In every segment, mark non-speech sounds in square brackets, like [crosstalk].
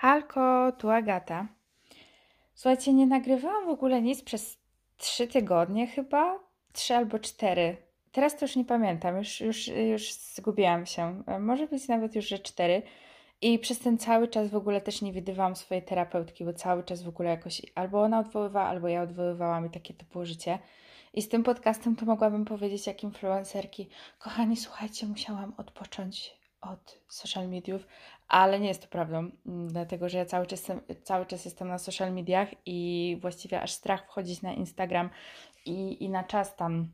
Halko, tu Agata. Słuchajcie, nie nagrywałam w ogóle nic przez trzy tygodnie chyba, trzy albo cztery. Teraz to już nie pamiętam, już, już, już zgubiłam się. Może być nawet już, że cztery. I przez ten cały czas w ogóle też nie widywałam swojej terapeutki, bo cały czas w ogóle jakoś albo ona odwoływała, albo ja odwoływałam i takie to było życie. I z tym podcastem to mogłabym powiedzieć jak influencerki, kochani, słuchajcie, musiałam odpocząć od social mediów, ale nie jest to prawdą, mm, dlatego że ja cały czas, cały czas jestem na social mediach i właściwie aż strach wchodzić na Instagram i, i na czas tam.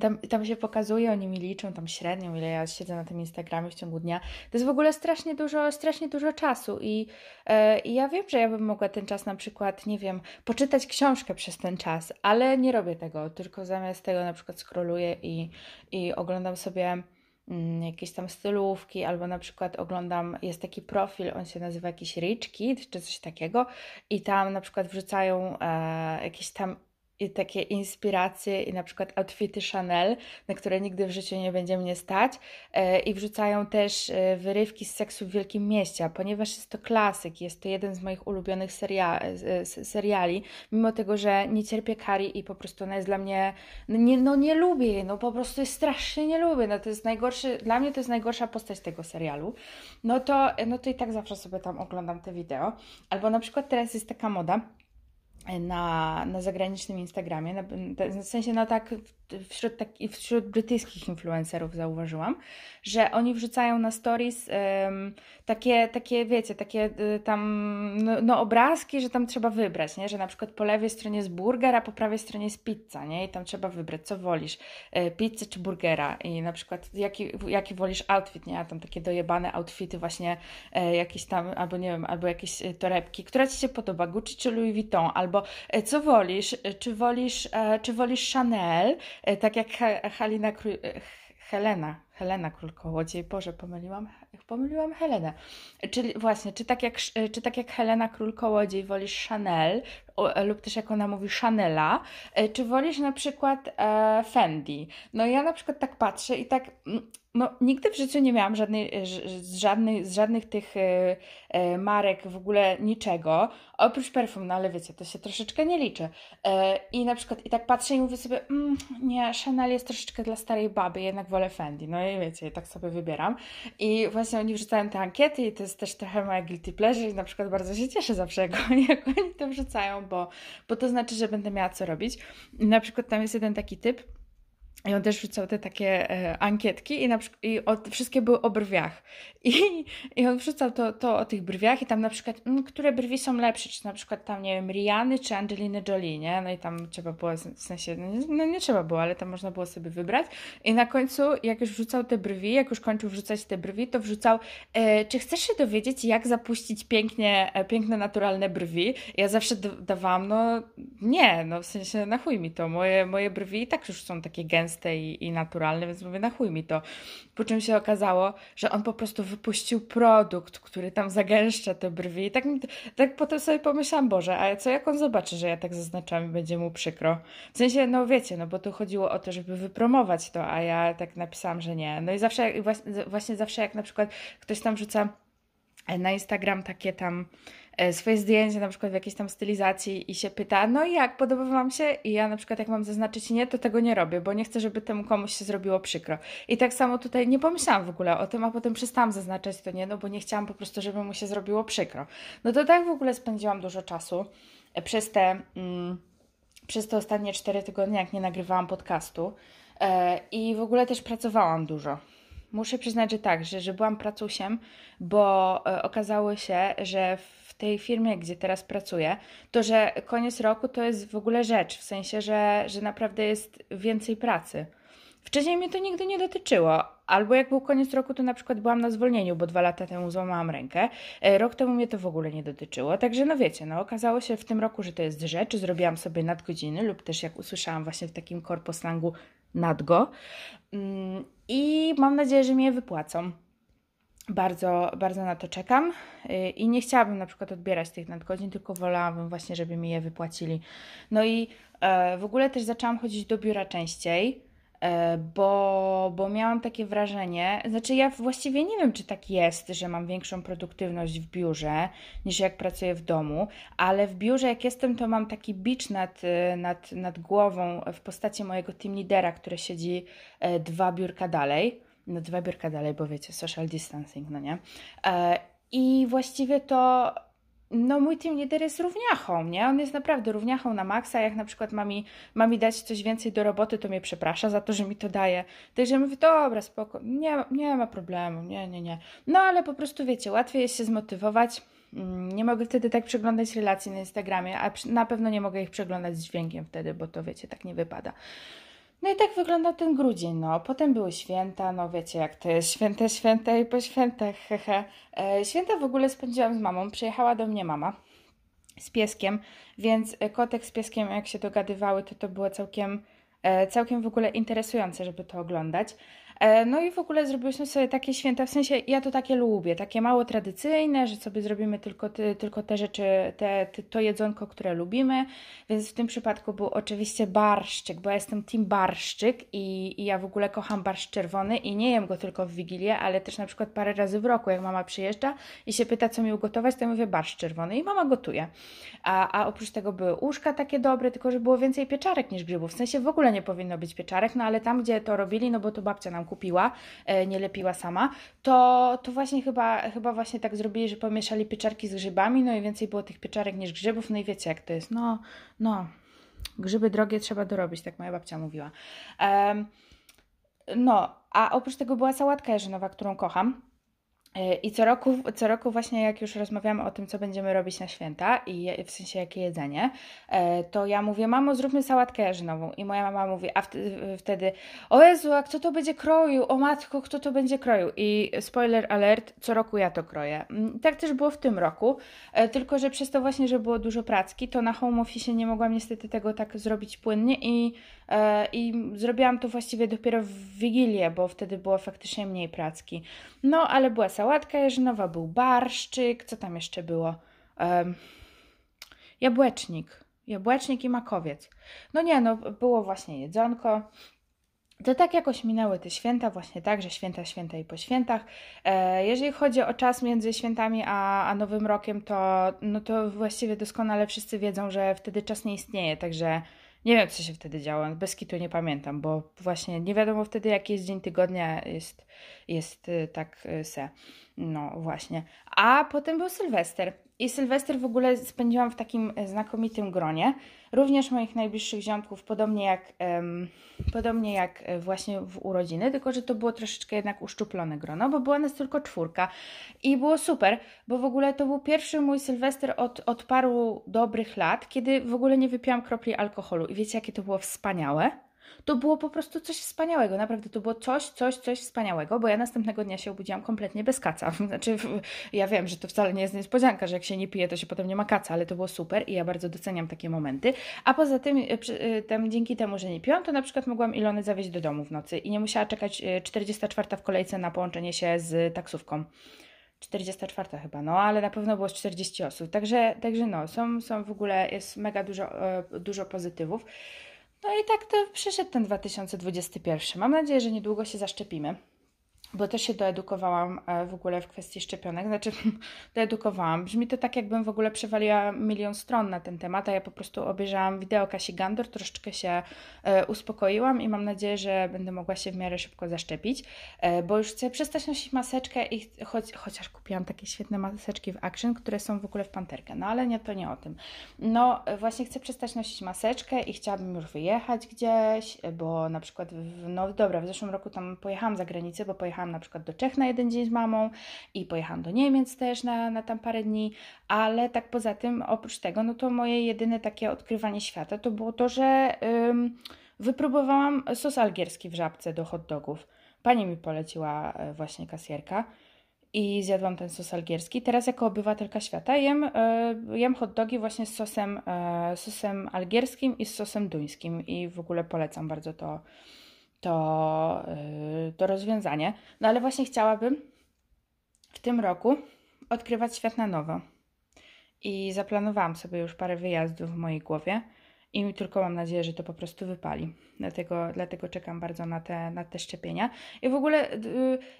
Tam, tam się pokazuje, oni mi liczą tam średnią, ile ja siedzę na tym Instagramie w ciągu dnia. To jest w ogóle strasznie dużo, strasznie dużo czasu i, yy, i ja wiem, że ja bym mogła ten czas na przykład, nie wiem, poczytać książkę przez ten czas, ale nie robię tego, tylko zamiast tego na przykład scrolluję i, i oglądam sobie jakieś tam stylówki, albo na przykład oglądam, jest taki profil, on się nazywa jakiś Rich Kid, czy coś takiego i tam na przykład wrzucają e, jakieś tam i takie inspiracje i na przykład outfity Chanel, na które nigdy w życiu nie będzie mnie stać e, i wrzucają też e, wyrywki z seksu w Wielkim Mieście, ponieważ jest to klasyk, jest to jeden z moich ulubionych seria, seriali, mimo tego, że nie cierpię Kari i po prostu ona jest dla mnie, no nie, no nie lubię no po prostu jest strasznie nie lubię, no to jest najgorszy, dla mnie to jest najgorsza postać tego serialu, no to, no to i tak zawsze sobie tam oglądam te wideo, albo na przykład teraz jest taka moda, na, na zagranicznym Instagramie, na, w sensie no tak wśród, tak, wśród brytyjskich influencerów zauważyłam, że oni wrzucają na stories um, takie, takie, wiecie, takie y, tam no, no, obrazki, że tam trzeba wybrać, nie? że na przykład po lewej stronie jest burger, a po prawej stronie jest pizza, nie? I tam trzeba wybrać, co wolisz, y, pizzę czy burgera i na przykład jaki, jaki wolisz outfit, nie? A tam takie dojebane outfity właśnie y, jakieś tam, albo nie wiem, albo jakieś torebki, która Ci się podoba, Gucci czy Louis Vuitton, albo co wolisz, czy wolisz, czy wolisz Chanel, tak jak Halina Helena, Helena Król-Kołodziej, Boże, pomyliłam, pomyliłam Helenę. Czyli właśnie, czy tak jak, czy tak jak Helena Król-Kołodziej wolisz Chanel lub też jak ona mówi Chanela, e, czy wolisz na przykład e, Fendi? No ja na przykład tak patrzę i tak, mm, no nigdy w życiu nie miałam żadnej, z, żadnej, z żadnych tych e, e, marek w ogóle niczego, oprócz perfum, no ale wiecie, to się troszeczkę nie liczy. E, I na przykład i tak patrzę i mówię sobie, mm, nie, Chanel jest troszeczkę dla starej baby, jednak wolę Fendi. No i wiecie, i tak sobie wybieram. I właśnie oni wrzucają te ankiety i to jest też trochę moja guilty pleasure i na przykład bardzo się cieszę zawsze, jak [laughs] oni, jak oni to wrzucają, bo, bo to znaczy, że będę miała co robić. Na przykład tam jest jeden taki typ, i on też wrzucał te takie e, ankietki i, na przykład, i o, wszystkie były o brwiach. [laughs] I, I on wrzucał to, to o tych brwiach i tam na przykład, m, mm, które brwi są lepsze, czy na przykład tam, nie wiem, Riany czy Angeliny Jolie, nie? No i tam trzeba było, w sensie, no nie, no nie trzeba było, ale tam można było sobie wybrać. I na końcu, jak już wrzucał te brwi, jak już kończył wrzucać te brwi, to wrzucał, e, czy chcesz się dowiedzieć, jak zapuścić pięknie, e, piękne, naturalne brwi? Ja zawsze dawałam, no nie, no w sensie, na chuj mi to. Moje, moje brwi i tak już są takie gęste, gęste i, i naturalne, więc mówię, na chuj mi to. Po czym się okazało, że on po prostu wypuścił produkt, który tam zagęszcza te brwi. I tak, tak potem sobie pomyślałam, Boże, a co jak on zobaczy, że ja tak zaznaczam i będzie mu przykro? W sensie, no wiecie, no bo tu chodziło o to, żeby wypromować to, a ja tak napisałam, że nie. No i zawsze, właśnie zawsze jak na przykład ktoś tam rzuca na Instagram takie tam swoje zdjęcie na przykład w jakiejś tam stylizacji i się pyta, no i jak, podoba Wam się? I ja na przykład jak mam zaznaczyć nie, to tego nie robię, bo nie chcę, żeby temu komuś się zrobiło przykro. I tak samo tutaj nie pomyślałam w ogóle o tym, a potem przestałam zaznaczać to nie, no bo nie chciałam po prostu, żeby mu się zrobiło przykro. No to tak w ogóle spędziłam dużo czasu e, przez te, mm, przez te ostatnie cztery tygodnie, jak nie nagrywałam podcastu. E, I w ogóle też pracowałam dużo. Muszę przyznać, że tak, że, że byłam pracusiem, bo e, okazało się, że w tej firmie, gdzie teraz pracuję, to że koniec roku to jest w ogóle rzecz, w sensie, że, że naprawdę jest więcej pracy. Wcześniej mnie to nigdy nie dotyczyło. Albo jak był koniec roku, to na przykład byłam na zwolnieniu, bo dwa lata temu złamałam rękę. E, rok temu mnie to w ogóle nie dotyczyło. Także no wiecie, no okazało się w tym roku, że to jest rzecz. Zrobiłam sobie nadgodziny lub też jak usłyszałam właśnie w takim korposlangu nadgo. Mm, I mam nadzieję, że mi je wypłacą. Bardzo, bardzo na to czekam y, i nie chciałabym na przykład odbierać tych nadgodzin, tylko wolałabym właśnie, żeby mi je wypłacili. No i e, w ogóle też zaczęłam chodzić do biura częściej E, bo, bo miałam takie wrażenie, znaczy ja właściwie nie wiem, czy tak jest, że mam większą produktywność w biurze niż jak pracuję w domu, ale w biurze jak jestem, to mam taki bicz nad, nad, nad głową w postaci mojego team lidera, który siedzi e, dwa biurka dalej, no dwa biurka dalej, bo wiecie, social distancing, no nie? E, I właściwie to no mój team leader jest równiachą, nie? On jest naprawdę równiachą na maksa. Jak na przykład ma mi, ma mi dać coś więcej do roboty, to mnie przeprasza za to, że mi to daje. Także mówię, dobra, spoko, nie, nie ma problemu, nie, nie, nie. No ale po prostu wiecie, łatwiej jest się zmotywować. Mm, nie mogę wtedy tak przeglądać relacji na Instagramie, a na pewno nie mogę ich przeglądać z dźwiękiem wtedy, bo to wiecie, tak nie wypada. No i tak wygląda ten grudzień, no. Potem były święta, no wiecie jak to jest, święte, święte i po świętach, hehe. E, święta w ogóle spędziłam z mamą, przyjechała do mnie mama z pieskiem, więc kotek z pieskiem jak się dogadywały, to to było całkiem, e, całkiem w ogóle interesujące, żeby to oglądać. E, no i w ogóle zrobiliśmy sobie takie święta, w sensie ja to takie lubię, takie mało tradycyjne, że sobie zrobimy tylko, ty, tylko te rzeczy, te, to jedzonko, które lubimy, więc w tym przypadku był oczywiście barszczyk, bo ja jestem team barszczyk i, i ja w ogóle kocham barszcz czerwony i nie jem go tylko w Wigilię, ale też na przykład parę razy w roku, jak mama przyjeżdża i się pyta, co mi ugotować, to ja mówię barszcz czerwony i mama gotuje. A, a oprócz tego były uszka takie dobre, tylko że było więcej pieczarek niż grzybów, w sensie w ogóle nie powinno być pieczarek, no ale tam, gdzie to robili, no bo to babcia nam kupiła, e, nie lepiła sama, to, to właśnie chyba, chyba właśnie tak zrobili, że pomieszali pieczarki z grzybami, no i więcej było tych pieczarek niż grzybów, no i wiecie jak to jest, no, no, grzyby drogie trzeba dorobić, tak moja babcia mówiła. Um, no, a oprócz tego była sałatka jarzynowa, którą kocham. E, I co roku, co roku właśnie jak już rozmawiamy o tym, co będziemy robić na święta i w sensie jakie jedzenie, e, to ja mówię, mamo, zróbmy sałatkę jarzynową. I moja mama mówi, a wtedy, o Jezu, a kto to będzie kroił? O matko, kto to będzie kroił? I spoiler alert, co roku ja to kroję. Mm, tak też było w tym roku, e, tylko że przez to właśnie, że było dużo pracki, to na home office nie mogłam niestety tego tak zrobić płynnie i, i zrobiłam to właściwie dopiero w Wigilię, bo wtedy było faktycznie mniej pracki. No, ale była sałatka jarzynowa, był barszczyk, co tam jeszcze było? Jabłecznik. Jabłecznik i makowiec. No nie, no było właśnie jedzonko. To tak jakoś minęły te święta, właśnie tak, że święta, święta i po świętach. E, jeżeli chodzi o czas między świętami a, a Nowym Rokiem, to, no to właściwie doskonale wszyscy wiedzą, że wtedy czas nie istnieje, także nie wiem, co się wtedy działo. Bez kitu nie pamiętam, bo właśnie nie wiadomo wtedy, jaki jest dzień tygodnia, jest, jest y, tak y, se. No właśnie. A potem był Sylwester. I Sylwester w ogóle spędziłam w takim e, znakomitym gronie. Również moich najbliższych ziomków, podobnie jak, um, podobnie jak e, właśnie w urodziny, tylko że to było troszeczkę jednak uszczuplone grono, bo była nas tylko czwórka. I było super, bo w ogóle to był pierwszy mój Sylwester od, od paru dobrych lat, kiedy w ogóle nie wypiłam kropli alkoholu. I wiecie, jakie to było wspaniałe? To było po prostu coś wspaniałego. Naprawdę to było coś, coś, coś wspaniałego, bo ja następnego dnia się obudziłam kompletnie bez kaca. [laughs] Znaczy, ja wiem, że to wcale nie jest niespodzianka, że jak się nie pije, to się potem nie ma kaca, ale to było super i ja bardzo doceniam takie momenty. A poza tym, e, e, tam, dzięki temu, że nie piłam, to na przykład mogłam Ilony zawieźć do domu w nocy i nie musiała czekać 44 e, w kolejce na połączenie się z taksówką. 44 chyba, no ale na pewno było z 40 osób. Także, także no, są, są w ogóle, jest mega dużo, dużo pozytywów. No i tak to przyszedł ten 2021. Mam nadzieję, że niedługo się zaszczepimy bo też się doedukowałam e, w ogóle w kwestii szczepionek, znaczy [laughs] doedukowałam. Brzmi to tak, jakbym w ogóle przewaliła milion stron na ten temat, a ja po prostu obejrzałam wideo Kasi Gandor, troszeczkę się e, uspokoiłam i mam nadzieję, że będę mogła się w miarę szybko zaszczepić, e, bo już chcę przestać nosić maseczkę i choć, chociaż kupiłam takie świetne maseczki w Action, które są w ogóle w panterkę, no ale nie, to nie o tym. No właśnie chcę przestać nosić maseczkę i chciałabym już wyjechać gdzieś, bo na przykład, w, no dobra, w zeszłym roku tam pojechałam za granicę, bo pojechałam pojechałam na przykład do Czech na jeden dzień z mamą i pojechałam do Niemiec też na, na tam parę dni, ale tak poza tym, oprócz tego, no to moje jedyne takie odkrywanie świata to było to, że ym, wypróbowałam sos algierski w żabce do hot dogów. Pani mi poleciła e, właśnie kasjerka i zjadłam ten sos algierski. Teraz jako obywatelka świata jem, y, jem hot dogi właśnie z sosem, y, sosem algierskim i z sosem duńskim i w ogóle polecam bardzo to, to, yy, to rozwiązanie. No ale właśnie chciałabym w tym roku odkrywać świat na nowo. I zaplanowałam sobie już parę wyjazdów w mojej głowie. I tylko mam nadzieję, że to po prostu wypali. Dlatego, dlatego czekam bardzo na te, na te szczepienia. I w ogóle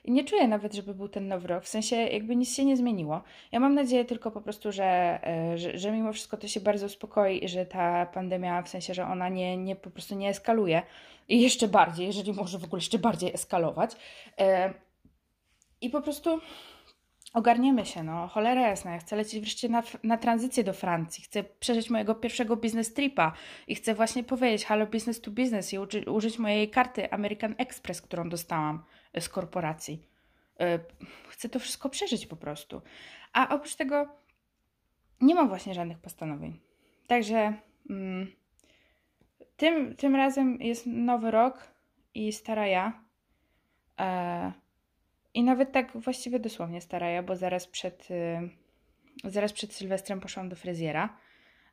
yy, nie czuję nawet, żeby był ten nowy rok, w sensie jakby nic się nie zmieniło. Ja mam nadzieję tylko po prostu, że, yy, że, że mimo wszystko to się bardzo uspokoi że ta pandemia, w sensie, że ona nie, nie po prostu nie eskaluje i jeszcze bardziej, jeżeli może w ogóle jeszcze bardziej eskalować. Yy, I po prostu ogarniemy się, no, cholera jasna, ja chcę lecieć wreszcie na, na tranzycję do Francji, chcę przeżyć mojego pierwszego business tripa i chcę właśnie powiedzieć halo business to business i uży, użyć mojej karty American Express, którą dostałam e, z korporacji. E, chcę to wszystko przeżyć po prostu. A oprócz tego nie mam właśnie żadnych postanowień. Także mm, tym, tym razem jest nowy rok i stara ja. E, i nawet tak właściwie dosłownie stara ja, bo zaraz przed, yy, zaraz przed Sylwestrem poszłam do fryzjera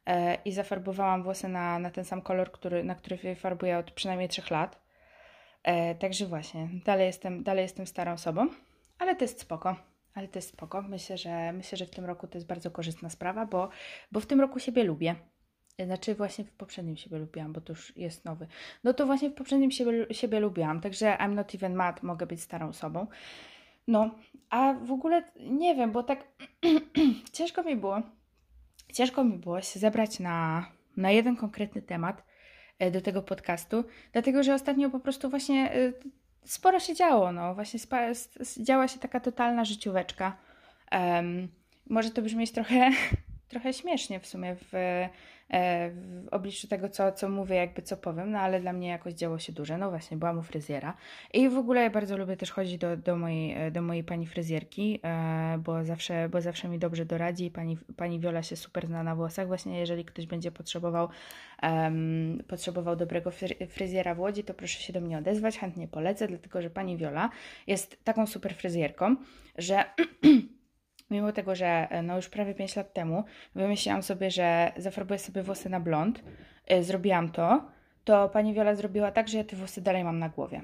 yy, i zafarbowałam włosy na, na ten sam kolor, który, na który farbuję od przynajmniej 3 lat. Yy, także właśnie, dalej jestem, dalej jestem starą osobą, ale to jest spoko. Ale to jest spoko. Myślę, że myślę, że w tym roku to jest bardzo korzystna sprawa, bo, bo w tym roku siebie lubię. Znaczy właśnie w poprzednim siebie lubiłam, bo to już jest nowy. No to właśnie w poprzednim siebie, siebie lubiłam, także I'm not even mad, mogę być starą osobą. No, a w ogóle nie wiem, bo tak [clears throat] ciężko mi było, ciężko mi było się zebrać na, na jeden konkretny temat e, do tego podcastu, dlatego że ostatnio po prostu właśnie e, sporo się działo, no właśnie działa się taka totalna życióweczka. Um, może to brzmieć trochę, trochę śmiesznie w sumie w E, w obliczu tego, co, co mówię, jakby co powiem, no ale dla mnie jakoś działo się duże. No właśnie, byłam u fryzjera i w ogóle ja bardzo lubię też chodzić do, do, mojej, e, do mojej pani fryzjerki, e, bo zawsze, bo zawsze mi dobrze doradzi i pani, pani Wiola się super zna na włosach. Właśnie jeżeli ktoś będzie potrzebował, um, potrzebował dobrego fryzjera w Łodzi, to proszę się do mnie odezwać, chętnie polecę, dlatego że pani Wiola jest taką super fryzjerką, że [clears throat] mimo tego, że e, no już prawie 5 lat temu wymyśliłam sobie, że zafarbuję sobie włosy na blond, yy, zrobiłam to, to pani Wiola zrobiła tak, że ja te włosy dalej mam na głowie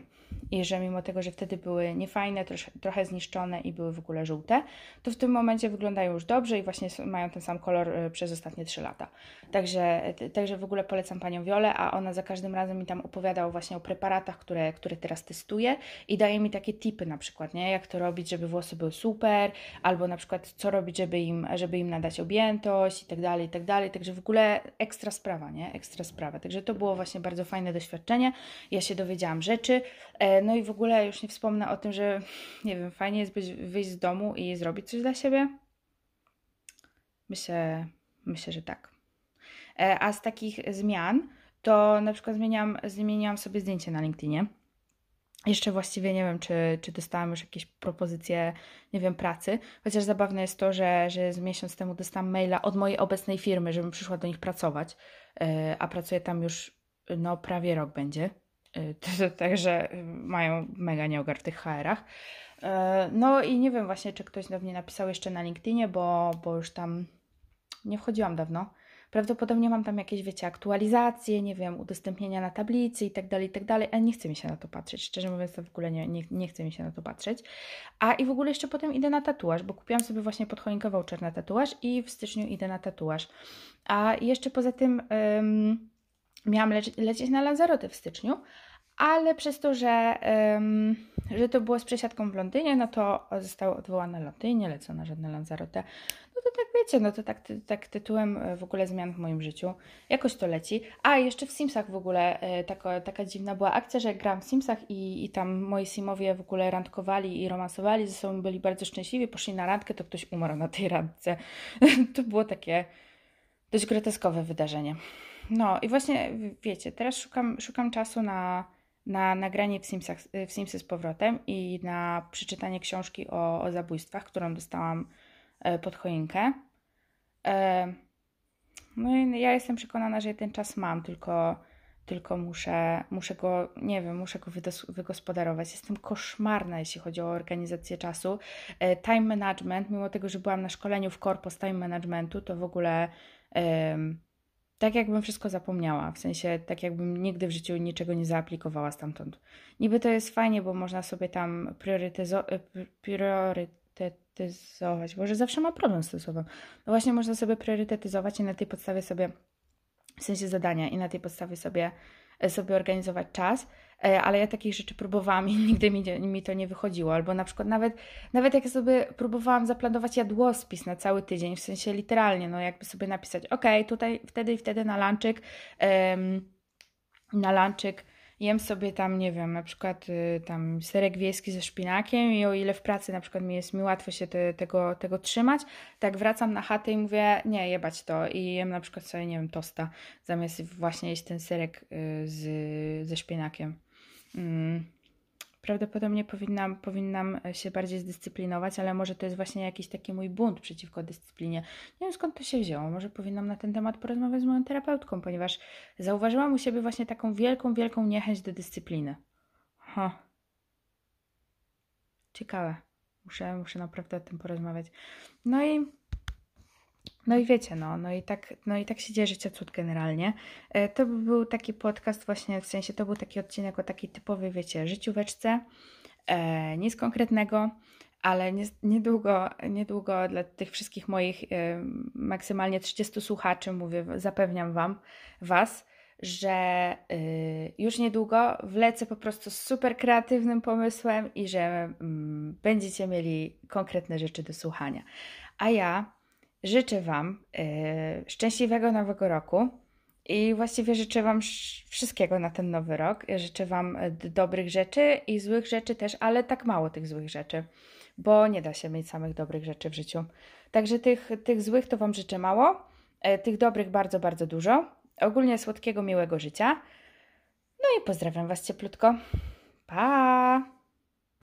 i że mimo tego, że wtedy były niefajne, trosz, trochę zniszczone i były w ogóle żółte, to w tym momencie wyglądają już dobrze i właśnie mają ten sam kolor y, przez ostatnie 3 lata. Także, także w ogóle polecam Panią Wiolę, a ona za każdym razem mi tam opowiada właśnie o preparatach, które, które teraz testuje i daje mi takie tipy na przykład, nie? jak to robić, żeby włosy były super, albo na przykład co robić, żeby im, żeby im nadać objętość i tak dalej, i tak dalej. Także w ogóle ekstra sprawa, nie? Ekstra sprawa. Także to było właśnie bardzo fajne doświadczenie. Ja się dowiedziałam rzeczy. E, no i w ogóle już nie wspomnę o tym, że nie wiem, fajnie jest być, wyjść z domu i zrobić coś dla siebie. Myślę, myślę, że tak. E, a z takich zmian to na przykład zmieniam, zmieniłam sobie zdjęcie na LinkedInie. Jeszcze właściwie nie wiem, czy, czy dostałam już jakieś propozycje, nie wiem, pracy. Chociaż zabawne jest to, że, że z miesiąc temu dostałam maila od mojej obecnej firmy, żebym przyszła do nich pracować, e, a pracuję tam już no prawie rok będzie. [laughs] Także mają mega nieogar w tych HR-ach. E, no i nie wiem właśnie, czy ktoś do mnie napisał jeszcze na LinkedInie, bo, bo już tam nie wchodziłam dawno. Prawdopodobnie mam tam jakieś, wiecie, aktualizacje, nie wiem, udostępnienia na tablicy i tak dalej, i tak dalej, ale nie chce mi się na to patrzeć. Szczerze mówiąc, to w ogóle nie, nie, nie chce mi się na to patrzeć. A i w ogóle jeszcze potem idę na tatuaż, bo kupiłam sobie właśnie pod choinkę voucher na tatuaż i w styczniu idę na tatuaż. A jeszcze poza tym... Ym, miałam lecieć, lecieć na Lanzarote w styczniu, ale przez to, że, um, że to było z przesiadką w Londynie, no to zostało odwołane loty nie lecą na żadne Lanzarote. No to tak wiecie, no to tak, tak tytułem e, w ogóle zmian w moim życiu. Jakoś to leci. A jeszcze w Simsach w ogóle e, taka, taka dziwna była akcja, że gram w Simsach i, i tam moi Simowie w ogóle randkowali i romansowali ze sobą, byli bardzo szczęśliwi, poszli na randkę, to ktoś umarł na tej randce. [laughs] to było takie dość groteskowe wydarzenie. No i właśnie, wiecie, teraz szukam, szukam czasu na, na nagranie w, Simsach, w Simsy z powrotem i na przeczytanie książki o, o zabójstwach, którą dostałam e, pod choinkę. E, no i ja jestem przekonana, że ten czas mam, tylko, tylko muszę, muszę go, nie wiem, muszę go wygospodarować. Jestem koszmarna, jeśli chodzi o organizację czasu. E, time management, mimo tego, że byłam na szkoleniu w korpo time managementu, to w ogóle tak jakbym wszystko zapomniała, w sensie tak jakbym nigdy w życiu niczego nie zaaplikowała stamtąd. Niby to jest fajnie, bo można sobie tam e, priorytetyzować, bo że zawsze ma problem z tym słowem. No właśnie można sobie priorytetyzować i na tej podstawie sobie w sensie zadania i na tej podstawie sobie, sobie organizować czas. E, ale ja takich rzeczy próbowałam i [laughs] nigdy mi, mi to nie wychodziło. Albo na przykład nawet, nawet jak sobie próbowałam zaplanować jadłospis na cały tydzień, w sensie literalnie, no jakby sobie napisać, ok, tutaj wtedy i wtedy na lunchik, um, na lunchik jem sobie tam, nie wiem, na przykład y, tam serek wiejski ze szpinakiem i o ile w pracy na przykład mi jest mi łatwo się te, tego, tego trzymać, tak wracam na chatę i mówię, nie, jebać to i jem na przykład sobie, nie wiem, tosta, zamiast właśnie jeść ten serek y, z, ze szpinakiem. Mm, prawdopodobnie powinnam, powinnam się bardziej zdyscyplinować, ale może to jest właśnie jakiś taki mój bunt przeciwko dyscyplinie. Nie wiem skąd to się wzięło. Może powinnam na ten temat porozmawiać z moją terapeutką, ponieważ zauważyłam u siebie właśnie taką wielką, wielką niechęć do dyscypliny. Ha. Ciekawe. Muszę, muszę naprawdę o tym porozmawiać. No i no i wiecie, no, no, i tak, no i tak się dzieje życie cud generalnie. E, to by był taki podcast właśnie, w sensie to był taki odcinek o takiej typowej, wiecie, życióweczce, e, nic konkretnego, ale nie, niedługo, niedługo dla tych wszystkich moich e, maksymalnie 30 słuchaczy, mówię, zapewniam wam, was, że e, już niedługo wlecę po prostu z super kreatywnym pomysłem i że mm, będziecie mieli konkretne rzeczy do słuchania. A ja Życzę Wam yy, szczęśliwego nowego roku i właściwie życzę Wam wszystkiego na ten nowy rok. Życzę Wam e, dobrych rzeczy i złych rzeczy też, ale tak mało tych złych rzeczy, bo nie da się mieć samych dobrych rzeczy w życiu. Także tych, tych złych to Wam życzę mało, yy, tych dobrych bardzo, bardzo dużo. Ogólnie słodkiego, miłego życia. No i pozdrawiam Was cieplutko. Pa!